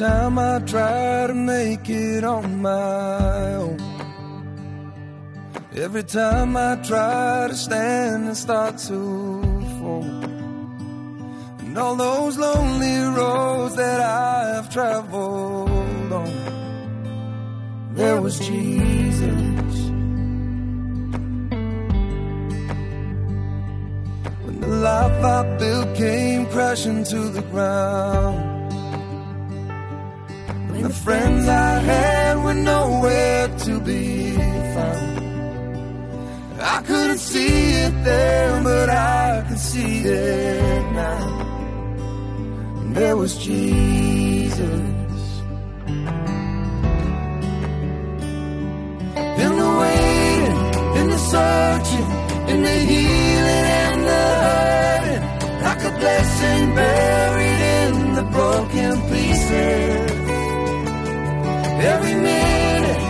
time I try to make it on my own. Every time I try to stand and start to fall. And all those lonely roads that I have traveled on. There was Jesus. When the life I built came crashing to the ground. The friends I had were nowhere to be found. I couldn't see it then, but I can see it now. And there was Jesus. In the waiting, in the searching, in the healing and the hurting, like a blessing buried in the broken pieces. Every minute,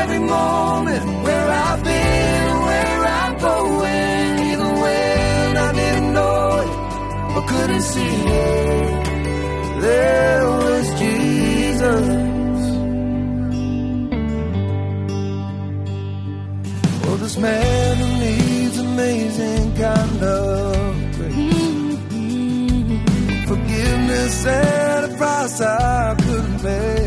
every moment, where I've been where I'm going, even when I didn't know it or couldn't see it, there was Jesus. Oh, this man who needs amazing kind of grace, forgiveness at a price I couldn't pay.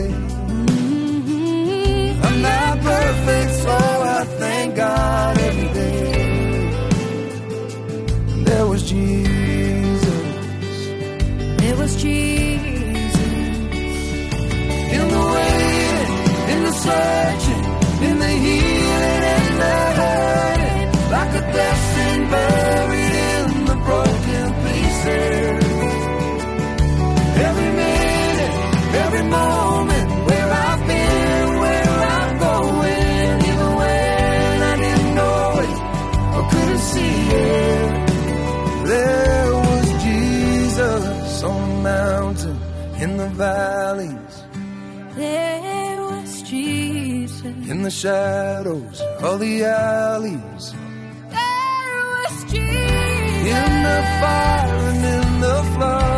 The shadows of the alleys, There was Jesus. in the fire and in the flood.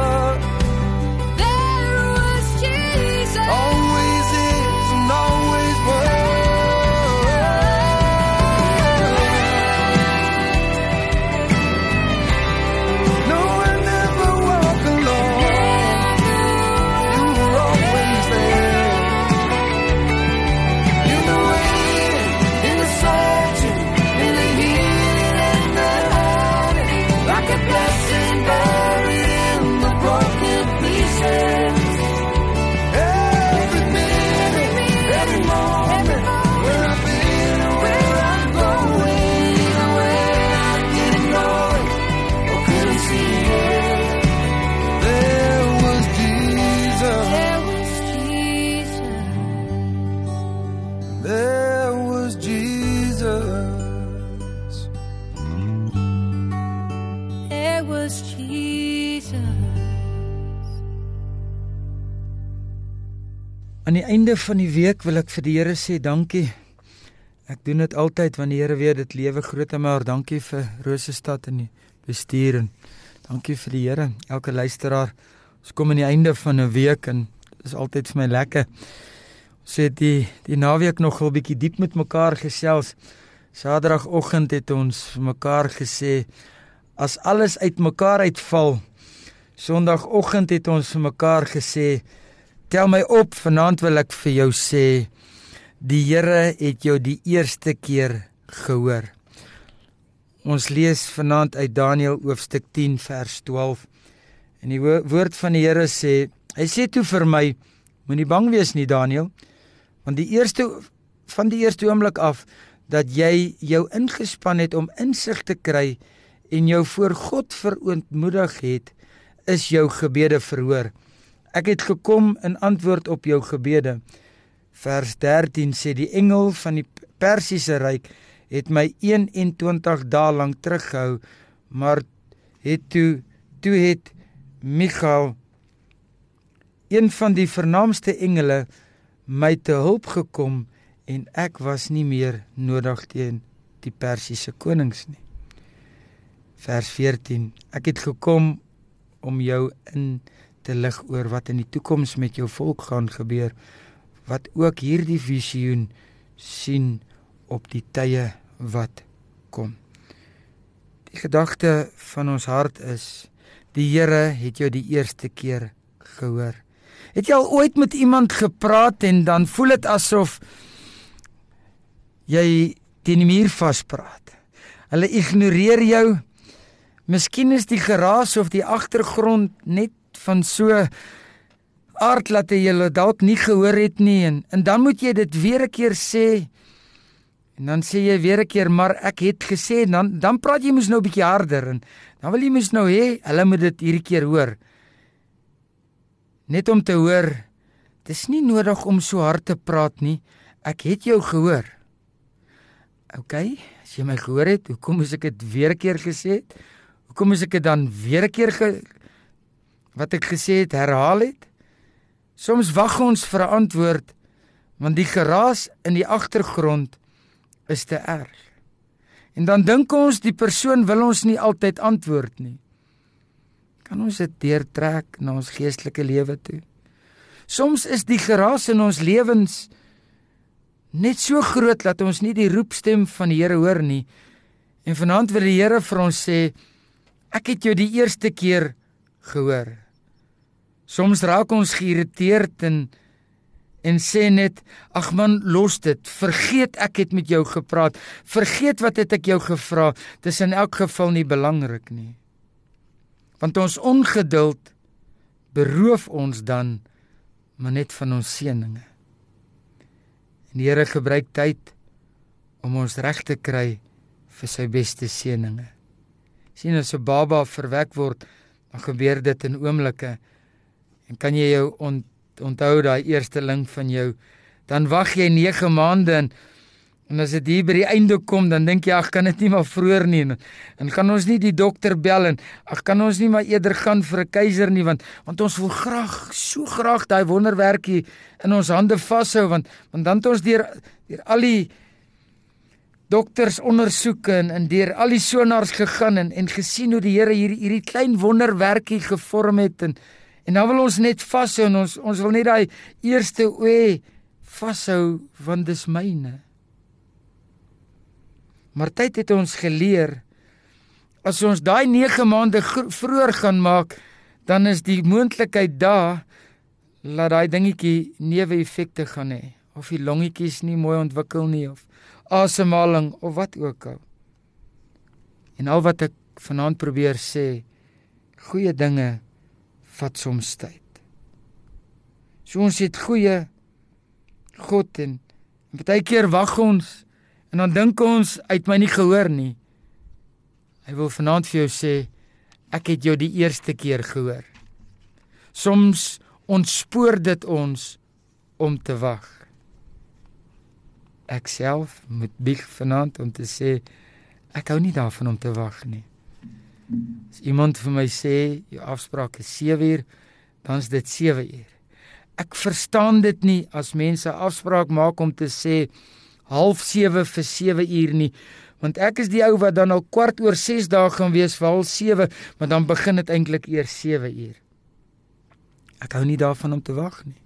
Einde van die week wil ek vir die Here sê dankie. Ek doen dit altyd wanneer die Here weer dit lewe groot en maar dankie vir Rosestad en die bestuur en dankie vir die Here. Elke luisteraar. Ons kom aan die einde van 'n week en dit is altyd vir my lekker. Ons het die die naweek nog 'n bietjie diep met mekaar gesels. Saterdagoggend het ons mekaar gesê as alles uitmekaar uitval. Sondagoggend het ons mekaar gesê Tel my op, vanaand wil ek vir jou sê die Here het jou die eerste keer gehoor. Ons lees vanaand uit Daniël hoofstuk 10 vers 12. En die wo- woord van die Here sê, hy sê toe vir my, moenie bang wees nie Daniël, want die eerste van die eerste oomblik af dat jy jou ingespan het om insig te kry en jou voor God verontmoedig het, is jou gebede verhoor. Ek het gekom in antwoord op jou gebede. Vers 13 sê die engel van die Persiese ryk het my 21 dae lank teruggehou, maar het toe toe het Michael een van die vernaamste engele my te hulp gekom en ek was nie meer nodig teen die Persiese konings nie. Vers 14 Ek het gekom om jou in te lig oor wat in die toekoms met jou volk gaan gebeur wat ook hierdie visioen sien op die tye wat kom. Die gedagte van ons hart is die Here het jou die eerste keer gehoor. Het jy al ooit met iemand gepraat en dan voel dit asof jy teen die muur vaspraat. Hulle ignoreer jou. Miskien is die geraas of die agtergrond net van so aard laat jy hulle dalk nie gehoor het nie en, en dan moet jy dit weer 'n keer sê. En dan sê jy weer 'n keer maar ek het gesê en dan dan praat jy mos nou 'n bietjie harder en dan wil jy mos nou hê hulle moet dit hierdie keer hoor. Net om te hoor. Dis nie nodig om so hard te praat nie. Ek het jou gehoor. OK, as jy my gehoor het, hoekom moes ek dit weer 'n keer gesê het? Hoekom moes ek dit dan weer 'n keer ge wat ek gesê het herhaal het? Soms wag ons vir 'n antwoord want die geraas in die agtergrond is te erg. En dan dink ons die persoon wil ons nie altyd antwoord nie. Kan ons dit deurtrek na ons geestelike lewe toe? Soms is die geraas in ons lewens net so groot dat ons nie die roepstem van die Here hoor nie. En vanaand wil die Here vir ons sê ek het jou die eerste keer gehoor. Soms raak ons geïrriteerd en en sê net ag man los dit. Vergeet ek het met jou gepraat. Vergeet wat het ek jou gevra. Dis in elk geval nie belangrik nie. Want ons ongeduld beroof ons dan maar net van ons seëninge. En die Here gebruik tyd om ons reg te kry vir sy beste seëninge. Sien as 'n baba verwek word dan gebeur dit in oomblikke en kan jy jou ont onthou daai eerste ling van jou? Dan wag jy 9 maande en en as dit hier by die einde kom dan dink jy ag kan dit nie maar vroeër nie. En, en kan ons nie die dokter bel en ag kan ons nie maar eerder gaan vir 'n keiser nie want want ons wil graag so graag daai wonderwerkie in ons hande vashou want want dan het ons deur deur al die dokters ondersoeke en en deur al die sonars gegaan en en gesien hoe die Here hierdie hierdie klein wonderwerkie gevorm het en En dan wil ons net vashou en ons ons wil net daai eerste oë vashou want dis myne. Maar tyd het ons geleer as ons daai 9 maande vroeër gaan maak, dan is die moontlikheid daar dat daai dingetjie neeweffekte gaan hê of die longetjies nie mooi ontwikkel nie of asemhaling of wat ook al. En al wat ek vanaand probeer sê, goeie dinge vat soms tyd. So ons het goeie God en, en baie keer wag ons en dan dink ons uit my nie gehoor nie. Hy wil vanaand vir jou sê ek het jou die eerste keer gehoor. Soms ontspoor dit ons om te wag. Ek self moet bieg vanaand om te sê ek hou nie daarvan om te wag nie. As iemand vir my sê jou afspraak is 7 uur, dan is dit 7 uur. Ek verstaan dit nie as mense afspraak maak om te sê half 7 vir 7 uur nie, want ek is die ou wat dan al kwart oor 6 dae gaan wees vir half 7, maar dan begin dit eintlik eers 7 uur. Ek hou nie daarvan om te wag nie.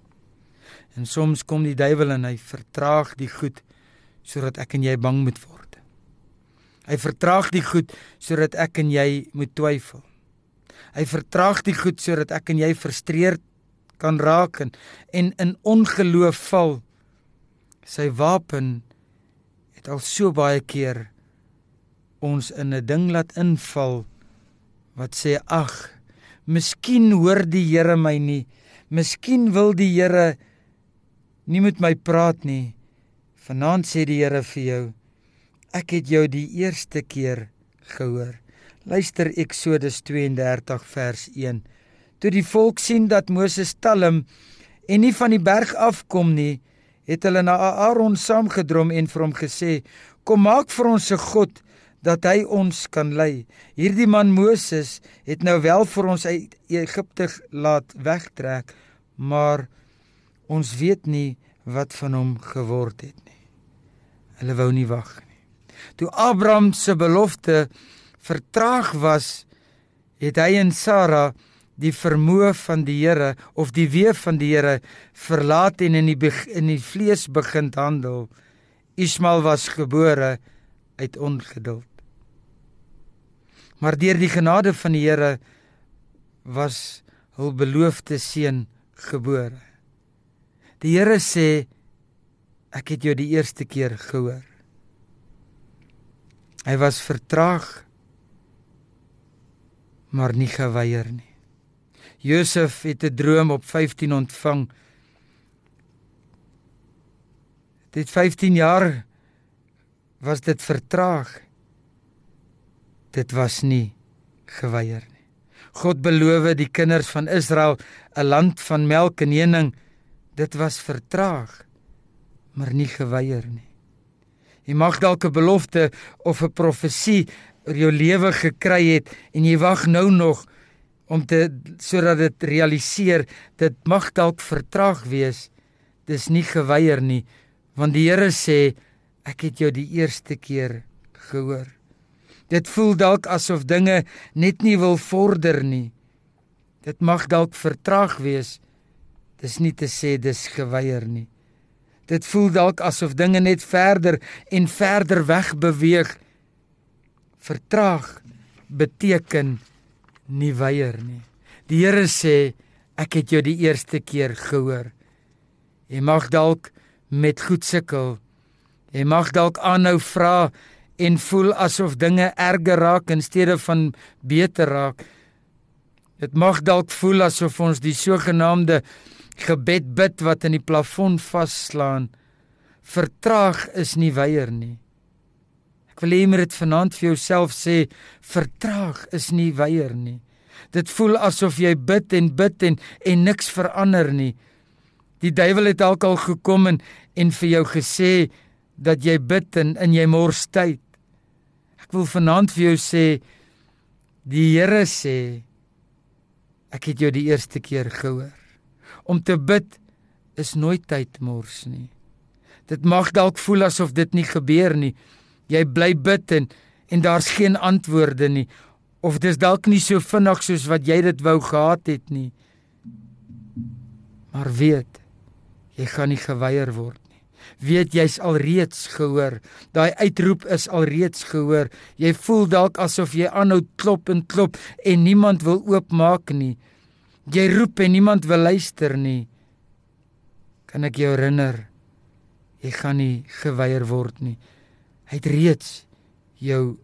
En soms kom die duiwel en hy vertraag die goed sodat ek en jy bang moet word. Hy vertraag die goed sodat ek en jy moet twyfel. Hy vertraag die goed sodat ek en jy frustreerd kan raak en, en in ongeloof val. Sy wapen het al so baie keer ons in 'n ding laat inval wat sê ag, miskien hoor die Here my nie. Miskien wil die Here nie met my praat nie. Vanaand sê die Here vir jou, ek het jou die eerste keer gehoor. Luister Eksodus 32 vers 1. Toe die volk sien dat Moses talm en nie van die berg afkom nie, het hulle na Aaron saamgedrom en vir hom gesê: "Kom maak vir ons 'n God dat hy ons kan lei. Hierdie man Moses het nou wel vir ons uit Egipte laat wegtrek, maar ons weet nie wat van hom geword het nie. Hulle wou nie wag nie. Toe Abraham se belofte vertraag was, het hy en Sara die vermoë van die Here of die weë van die Here verlaat en in die in die vlees begin handel. Ismael was gebore uit ongeduld. Maar deur die genade van die Here was hul beloofde seun gebore. Die Here sê ek het jou die eerste keer gehoor. Hy was vertraag maar nie geweier nie. Josef het 'n droom op 15 ontvang. Dit 15 jaar was dit vertraag. Dit was nie geweier nie. God beloof die kinders van Israel 'n land van melk en honing. Dit was vertraag, maar nie geweier nie. Jy mag dalk 'n belofte of 'n profesie oor jou lewe gekry het en jy wag nou nog om te sodat dit realiseer. Dit mag dalk vertraag wees. Dis nie geweier nie, want die Here sê ek het jou die eerste keer gehoor. Dit voel dalk asof dinge net nie wil vorder nie. Dit mag dalk vertraag wees. Dis nie te sê dis geweier nie. Dit voel dalk asof dinge net verder en verder weg beweeg. Vertraag beteken nie weier nie. Die Here sê ek het jou die eerste keer gehoor. Jy mag dalk met goed sukkel. Jy mag dalk aanhou vra en voel asof dinge erger raak in steede van beter raak. Dit mag dalk voel asof ons die sogenaamde gebed bid wat in die plafon vasslaan. Vertraag is nie weier nie. Ek wil hê jy moet dit vanaand vir jouself sê, vertraag is nie weier nie. Dit voel asof jy bid en bid en en niks verander nie. Die duiwel het dalk al gekom en en vir jou gesê dat jy bid en in jy mors tyd. Ek wil vanaand vir jou sê die Here sê ek het jou die eerste keer gehoor. Om te bid is nooit tyd mors nie. Dit mag dalk voel asof dit nie gebeur nie. Jy bly bid en en daar's geen antwoorde nie of dis dalk nie so vinnig soos wat jy dit wou gehad het nie. Maar weet, jy gaan nie geweier word nie. Weet jy's alreeds gehoor. Daai uitroep is alreeds gehoor. Jy voel dalk asof jy aanhou klop en klop en niemand wil oopmaak nie. Jy roep en niemand wil luister nie. Kan ek jou herinner? Jy gaan nie geweier word nie. Hy het reeds jou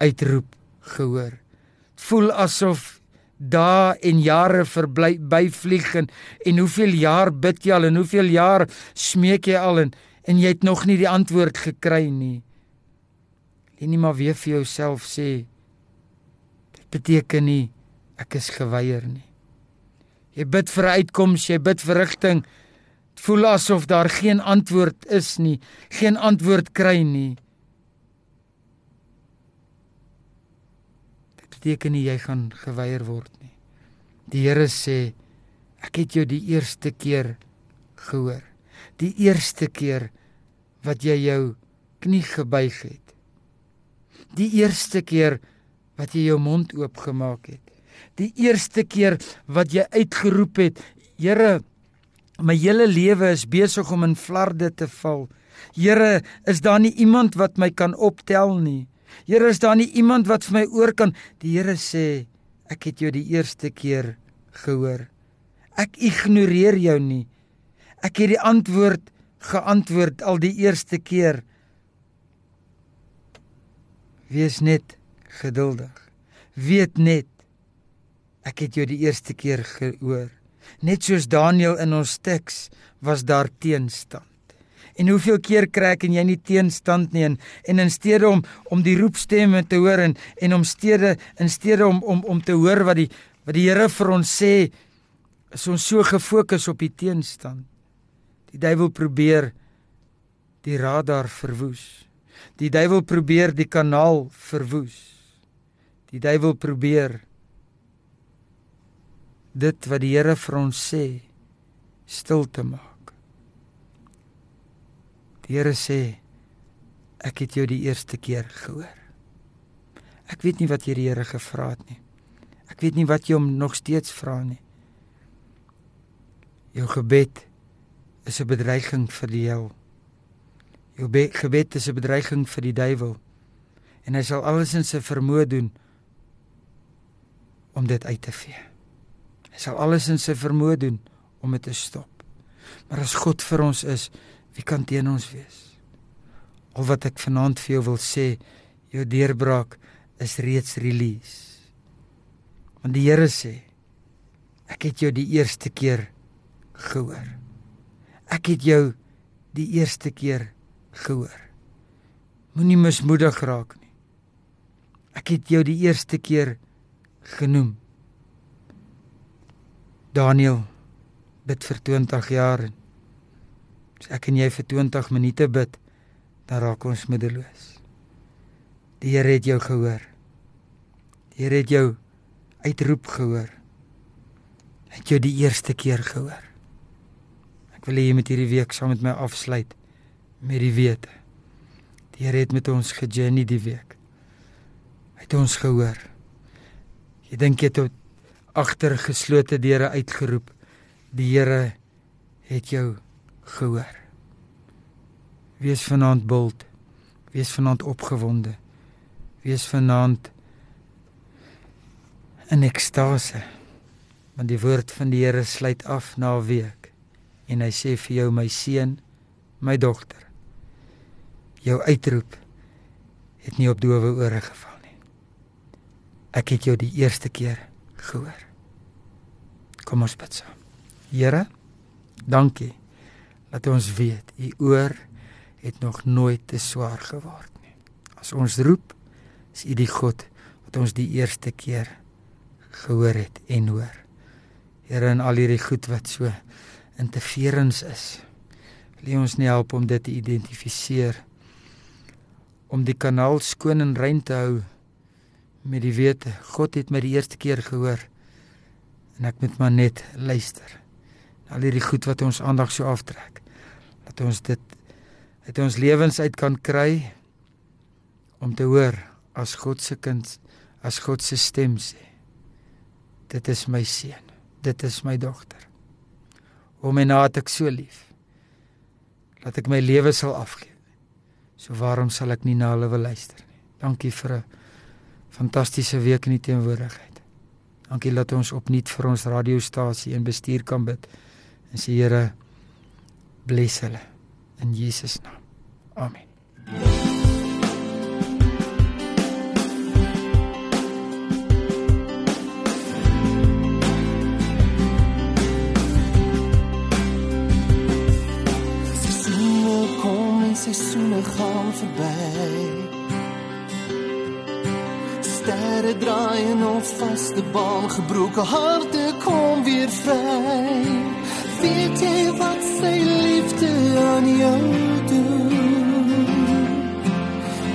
uitroep gehoor. Dit voel asof dae en jare verbly byvlieg en, en hoeveel jaar bid jy al en hoeveel jaar smeek jy al en en jy het nog nie die antwoord gekry nie. En nie maar weer vir jouself sê dit beteken nie ek is geweier nie. Jy bid vir 'n uitkoms, jy bid vir rigting. Dit voel asof daar geen antwoord is nie, geen antwoord kry nie. beteken nie jy gaan geweier word nie. Die Here sê ek het jou die eerste keer gehoor. Die eerste keer wat jy jou knie gebuig het. Die eerste keer wat jy jou mond oopgemaak het. Die eerste keer wat jy uitgeroep het, Here, my hele lewe is besig om in flarde te val. Here, is daar nie iemand wat my kan optel nie? Here, is daar nie iemand wat vir my oor kan? Die Here sê, ek het jou die eerste keer gehoor. Ek ignoreer jou nie. Ek het die antwoord geantwoord al die eerste keer. Wees net geduldig. Weet net ek het jou die eerste keer gehoor. Net soos Daniël in ons teks was daar teenstand. En hoeveel keer kry ek en jy nie teenstand nie en, en in steede om om die roepstemme te hoor en en om steede in steede om om om te hoor wat die wat die Here vir ons sê is ons so gefokus op die teenstand. Die duiwel probeer die radar verwoes. Die duiwel probeer die kanaal verwoes. Die duiwel probeer dit wat die Here vir ons sê stil te maak. Die Here sê ek het jou die eerste keer gehoor. Ek weet nie wat jy die Here gevra het nie. Ek weet nie wat jy hom nog steeds vra nie. Jou gebed is 'n bedreiging vir die hel. Jou gebed is 'n bedreiging vir die duiwel. En hy sal alles in sy vermoë doen om dit uit te vee. Hy sal alles in sy vermoë doen om dit te stop. Maar as God vir ons is, wie kan teen ons wees? Al wat ek vanaand vir jou wil sê, jou deurbraak is reeds release. Want die Here sê, ek het jou die eerste keer gehoor. Ek het jou die eerste keer gehoor. Moenie mismoedig raak nie. Ek het jou die eerste keer genoem. Daniel bid vir 20 jaar. As ek en jy vir 20 minute bid, dan raak ons moedeloos. Die Here het jou gehoor. Die Here het jou uitroep gehoor. Hy het jou die eerste keer gehoor. Ek wil hê jy moet hierdie week saam met my afsluit met die wete. Die Here het met ons gejourney die week. Hy het ons gehoor. Jy dink jy het agter geslote deure uitgeroep. Die Here het jou gehoor. Wees vanaand bold. Wees vanaand opgewonde. Wees vanaand in ekstase. Want die woord van die Here sluit af na 'n week en hy sê vir jou my seun, my dogter. Jou uitroep het nie op dowe ore geval nie. Ek het jou die eerste keer gehoor. Kom ons bid saam. Here, dankie dat ons weet u oor het nog nooit te swaar geword nie. As ons roep, is u die God wat ons die eerste keer gehoor het en hoor. Here in al hierdie goed wat so interferens is. Wil ons nie help om dit te identifiseer om die kanaal skoon en rein te hou met die wete God het my die eerste keer gehoor en ek moet maar net luister. Al hierdie goed wat ons aandag so aftrek. Dat ons dit uit ons lewens uit kan kry om te hoor as God se kind, as God se stem sê. Dit is my seun. Dit is my dogter. O my naat ek so lief. Laat ek my lewe sal afgee. So waarom sal ek nie na hulle wil luister nie? Dankie vir 'n fantastiese week in die teenwoordigheid. Dankie dat ons opnuut vir ons radiostasie en bestuur kan bid. En sê Here bless hulle in Jesus naam. Amen. Seisoene kom en seisoene gaan verby ere draai en op vaste baan gebroke harte kom weer vry. Weet jy wat sy liefde aan jou doen?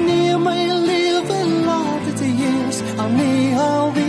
Neem my lewe laat dit heers. Aan my hou